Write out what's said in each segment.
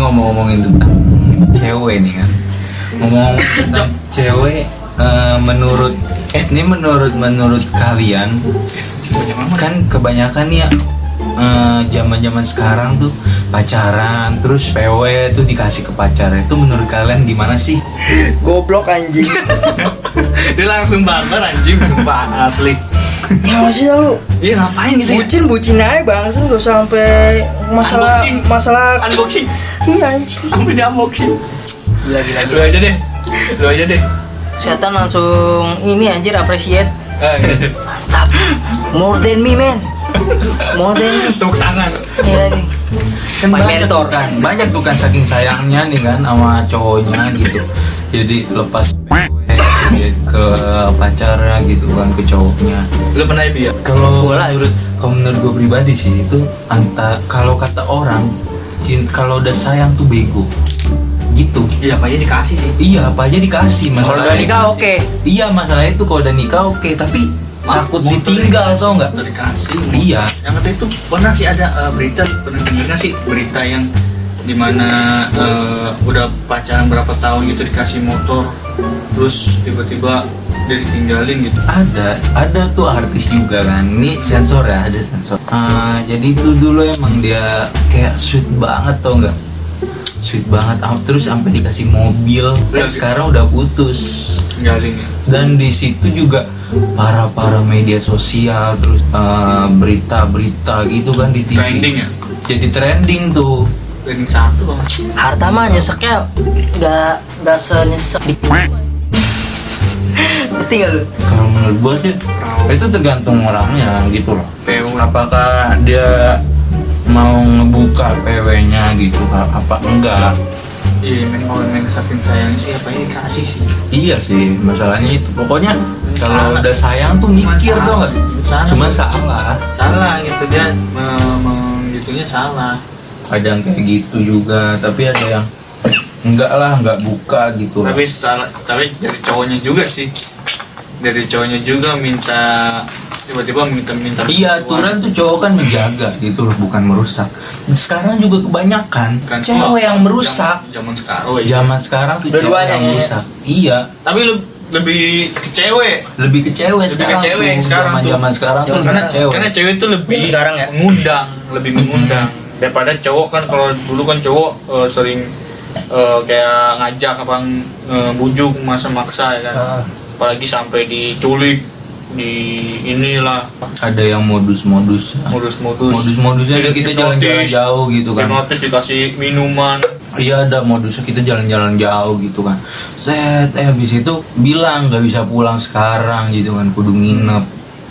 ngomong-ngomongin tentang cewek nih kan ngomong tentang cewek eh, menurut ini menurut menurut kalian kan kebanyakan ya zaman zaman sekarang tuh pacaran terus PW tuh dikasih ke pacar itu menurut kalian gimana sih Goblok anjing. Dia langsung barbar anjing sumpah asli. ya maksudnya lu Iya ngapain gitu ya? bucin bucin aja bang gak sampai masalah Unboxing. masalah Unboxing. Iya anjing Sampai di unboxing. gila gila Lu aja deh. Lu aja deh. setan langsung ini anjir appreciate Eh, gitu. mantap more than me man more than me Tepuk tangan. Iya nih kan banyak mentor. tuh kan banyak tuh kan saking sayangnya nih kan sama cowoknya gitu jadi lepas ke pacarnya gitu kan ke cowoknya Lu pernah ya? kalau Bola. menurut kalau menurut gue pribadi sih itu anta kalau kata orang cin- kalau udah sayang tuh bego. Gitu. Iya, apa aja dikasih sih. iya apa aja dikasih. Kalau masalah udah nikah oke. Iya masalah itu kalau udah nikah oke. Tapi takut Motor ditinggal tau nggak? motor dikasih. Iya. Yang kata itu pernah sih ada eh, berita pernah nggak sih? Berita yang di mana eh, udah pacaran berapa tahun gitu dikasih motor terus tiba-tiba dia ditinggalin gitu. ada ada tuh artis juga kan. Ini sensor ya ada sensor. Ah, jadi itu dulu emang dia kayak sweet banget tau nggak? Sweet banget terus sampai dikasih mobil. Eh, Iya, sekarang udah putus. Tinggalin ya. dan di situ juga para para media sosial terus eh, berita-berita gitu kan di TV Trending ya. jadi trending tuh Trending satu bang. harta mah nyeseknya nggak nggak senyesek di ngerti gak lu kalau menurut gua sih itu tergantung orangnya gitu loh PW. apakah dia mau ngebuka PW-nya gitu apa enggak Iya, men saking sayang sih apa aja dikasih sih. iya sih masalahnya itu pokoknya kalau udah sayang tuh mikir Salah. cuma salah Salah gitu dia me- me- gitunya salah. Ada yang kayak gitu juga tapi ada yang enggak lah enggak buka gitu tapi salah tapi dari cowoknya juga sih dari cowoknya juga minta tiba-tiba minta minta Iya, aturan tuh cowok kan menjaga gitu loh, bukan merusak. Sekarang juga kebanyakan Kan, cewek yang merusak. zaman, zaman sekarang oh iya. Zaman sekarang tuh cewek yang ya. merusak. Iya, tapi le- lebih ke cewek lebih ke cewek Lebih ke sekarang. cewek yang tuh. sekarang tuh. Zaman-zaman sekarang tuh Zaman karena ke cewek. karena cewek itu lebih Sekarang ya? mengundang lebih mengundang daripada cowok kan kalau dulu kan cowok eh, sering eh, kayak ngajak apa eh, bujuk masa maksa ya kan Ah. apalagi sampai diculik di inilah Ada yang modus-modus. modus-modus Modus-modusnya ada kita jalan-jalan jauh gitu kan. hipnotis dikasih minuman Iya ada modusnya kita jalan-jalan jauh gitu kan. Set, eh habis itu bilang nggak bisa pulang sekarang gitu kan, kudu nginep.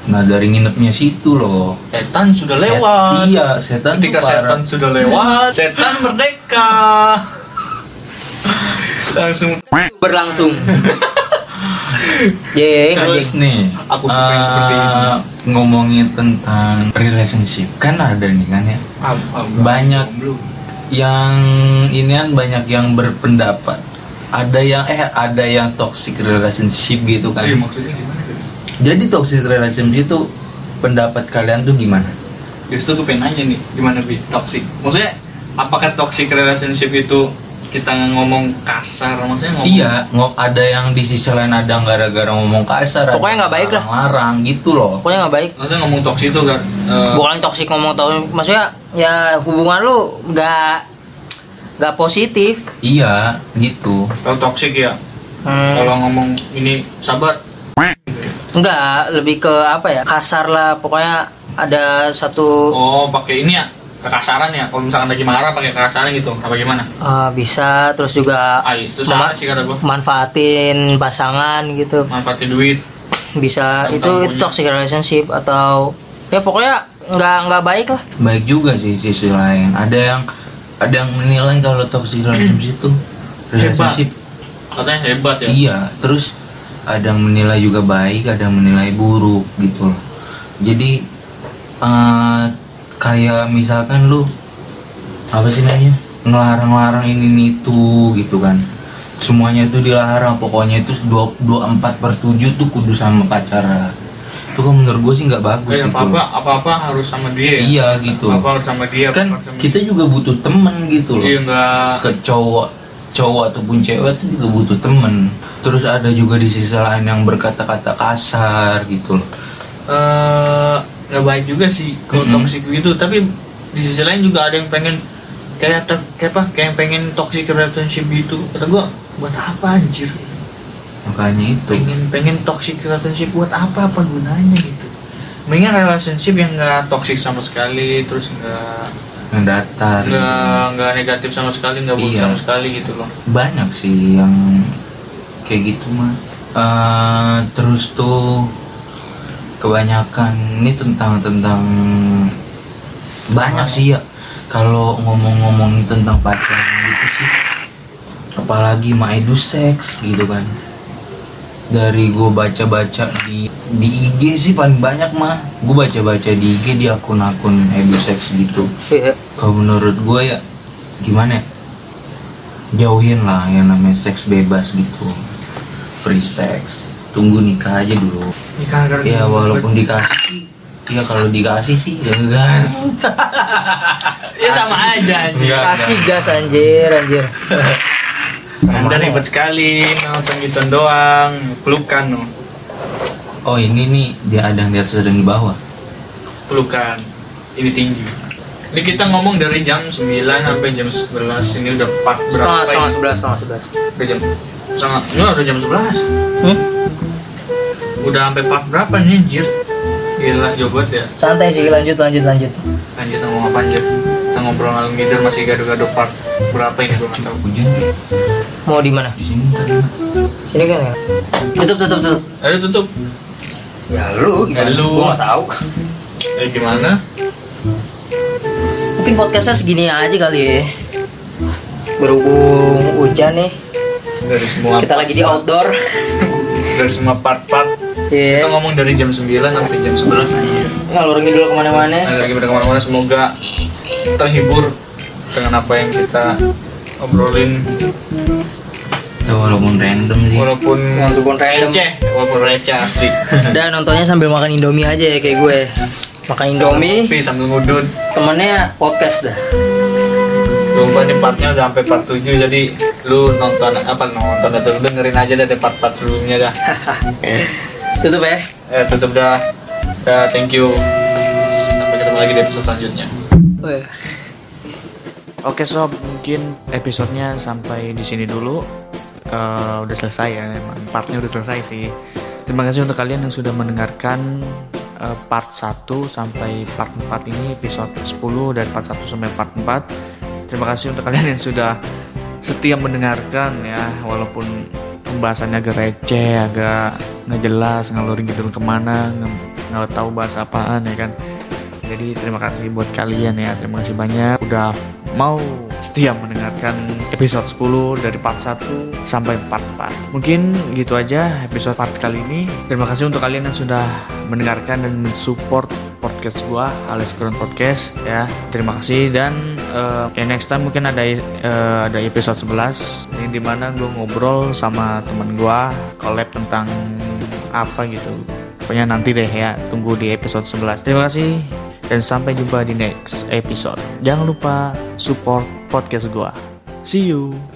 Nah dari nginepnya situ loh. setan sudah Set- lewat iya, setan ketika parah. setan sudah lewat setan merdeka langsung berlangsung Jeng, Terus anjing. nih, Aku suka yang eh, seperti ini. Ngomongin tentang relationship, kan ada nih kan ya. Banyak yang inian banyak yang berpendapat. Ada yang eh ada yang toxic relationship gitu kan. Iya, maksudnya gimana? Jadi toxic relationship itu pendapat kalian tuh gimana? Justru gue pengen nanya nih, gimana bi toxic? Maksudnya apakah toxic relationship itu kita ngomong kasar? Maksudnya ngomong Iya, ada yang di sisi lain ada yang gara-gara ngomong kasar, Pokoknya nggak baik lah. Larang gitu loh. pokoknya nggak baik Maksudnya ngomong toxic itu kan? eh, bukan toksik ngomong toksik maksudnya ya hubungan lu nggak nggak positif Iya, gitu. kalau toxic ya. hmm, Kalau ngomong ini sabar, enggak lebih ke apa ya kasar lah pokoknya ada satu oh pakai ini ya kekasaran ya. Kalau misalkan lagi marah pakai kekasaran gitu, apa gimana? eh, bisa terus juga Ah, itu salah sih kata gue. manfaatin pasangan gitu Manfaatin duit. bisa Tentang itu punya. itu toxic relationship atau ya pokoknya nggak nggak baik lah Baik juga sih sisi lain. Ada yang ada yang menilai kalau toxic relationship itu relationship Katanya hebat ya. iya, terus ada yang menilai juga baik, ada yang menilai buruk gitu loh. Jadi eh, kayak misalkan lu apa sih namanya ngelarang-larang ini ini itu gitu kan. Semuanya itu dilarang pokoknya itu 24 per 7 tuh kudu sama pacar. Itu kan menurut gue sih nggak bagus Eh, gitu apa apa apa apa harus sama dia. Ya? Iya, gitu. apa harus sama dia kan apa sama- kita juga butuh temen gitu loh. Iya enggak ke cowok cowok ataupun cewek itu juga butuh temen terus ada juga di sisi lain yang berkata-kata kasar gitu loh. Eh nggak baik juga sih kalau Mm-mm. toxic gitu. Tapi di sisi lain juga ada yang pengen kayak kayak apa? Kayak yang pengen toxic relationship gitu. Kata gua buat apa anjir? Makanya itu. Pengen pengen toxic relationship buat apa apa gunanya? gitu. Mendingan relationship yang nggak toxic sama sekali terus nggak yang datar. nggak nggak negatif sama sekali nggak buruk Iya. sama sekali gitu loh. Banyak sih yang kayak gitu mah Eh, terus tuh kebanyakan ini tentang tentang banyak sih ya. Kalau ngomong-ngomongin tentang pacaran gitu sih apalagi mah edu seks gitu kan. Dari gue baca-baca di di IG sih paling banyak mah gue baca-baca di IG di akun-akun edu seks gitu. Iya. kalau menurut gue ya gimana ya? Jauhin lah yang namanya seks bebas gitu free sex. Tunggu nikah aja dulu. Nikah gara ya walaupun dikasih. Sih ya kalau dikasih sih ya gas ya sama aja anjir. Enggak. Kasih gas anjir, anjir. anda ribet sekali nonton gitu doang pelukan. No. oh ini nih dia ada yang di atas yang di bawah. Pelukan ini tinggi. Ini kita ngomong dari jam 9 sampai jam 11 ini udah part Setengah, berapa setengah ini? sebelas, setengah sebelas. udah jam setengah ini udah jam 11 Hmm? udah sampai part berapa nih anjir gila jobot ya Santai sih, lanjut, lanjut, lanjut. lanjut ngomong apa anjir kita ngobrol ngalung ngider masih gaduh-gaduh part berapa ini gue nggak tahu hujan tuh Mau di mana? di sini ntar ya. Sini kan ya? Tutup, tutup, tutup. ayo tutup Ya lu, Ya lu. Gua nggak tahu. eh gimana Mungkin podcastnya segini aja kali ya. Berhubung hujan nih, dari semua kita lagi di outdoor. dari semua part-part kita Iya. ngomong dari jam 9 sampai jam 11 anjir Ngalur ngidul ke mana-mana. Lagi pada ke mana-mana semoga terhibur dengan apa yang kita obrolin Ya, walaupun random sih walaupun Walaupun random. receh walaupun receh asli Dan nontonnya sambil makan Indomie aja ya kayak gue. Makan Indomie, Kopi sambil ngudut temennya podcast dah. Lupa nih partnya udah sampai part 7 jadi lu nonton apa nonton atau lu dengerin aja dari part-part sebelumnya dah Tutup ya. eh tutup dah dah thank you sampai ketemu lagi di episode selanjutnya Oh, iya. Oke sob, mungkin episodenya sampai di sini dulu. Eh, udah selesai ya, emang partnya udah selesai sih. Terima kasih untuk kalian yang sudah mendengarkan eh, part 1 sampai part 4 ini episode 10 dari part 1 sampai part 4. Terima kasih untuk kalian yang sudah setia mendengarkan ya, walaupun pembahasannya agak receh, agak nggak jelas, ngalur ngidul ke mana, nggak tahu bahas apaan ya kan. Jadi terima kasih buat kalian ya, terima kasih banyak udah mau setia mendengarkan episode 10 dari part 1 sampai part 4. Mungkin gitu aja episode part kali ini. Terima kasih untuk kalian yang sudah mendengarkan dan mensupport podcast gua alias Kurun Podcast ya. Terima kasih dan eh, ya next time mungkin ada eh, ada episode 11 ini di mana gue ngobrol sama temen gua collab tentang apa gitu. Pokoknya nanti deh ya, tunggu di episode 11. Terima kasih dan sampai jumpa di next episode. Jangan lupa support podcast gua. See you.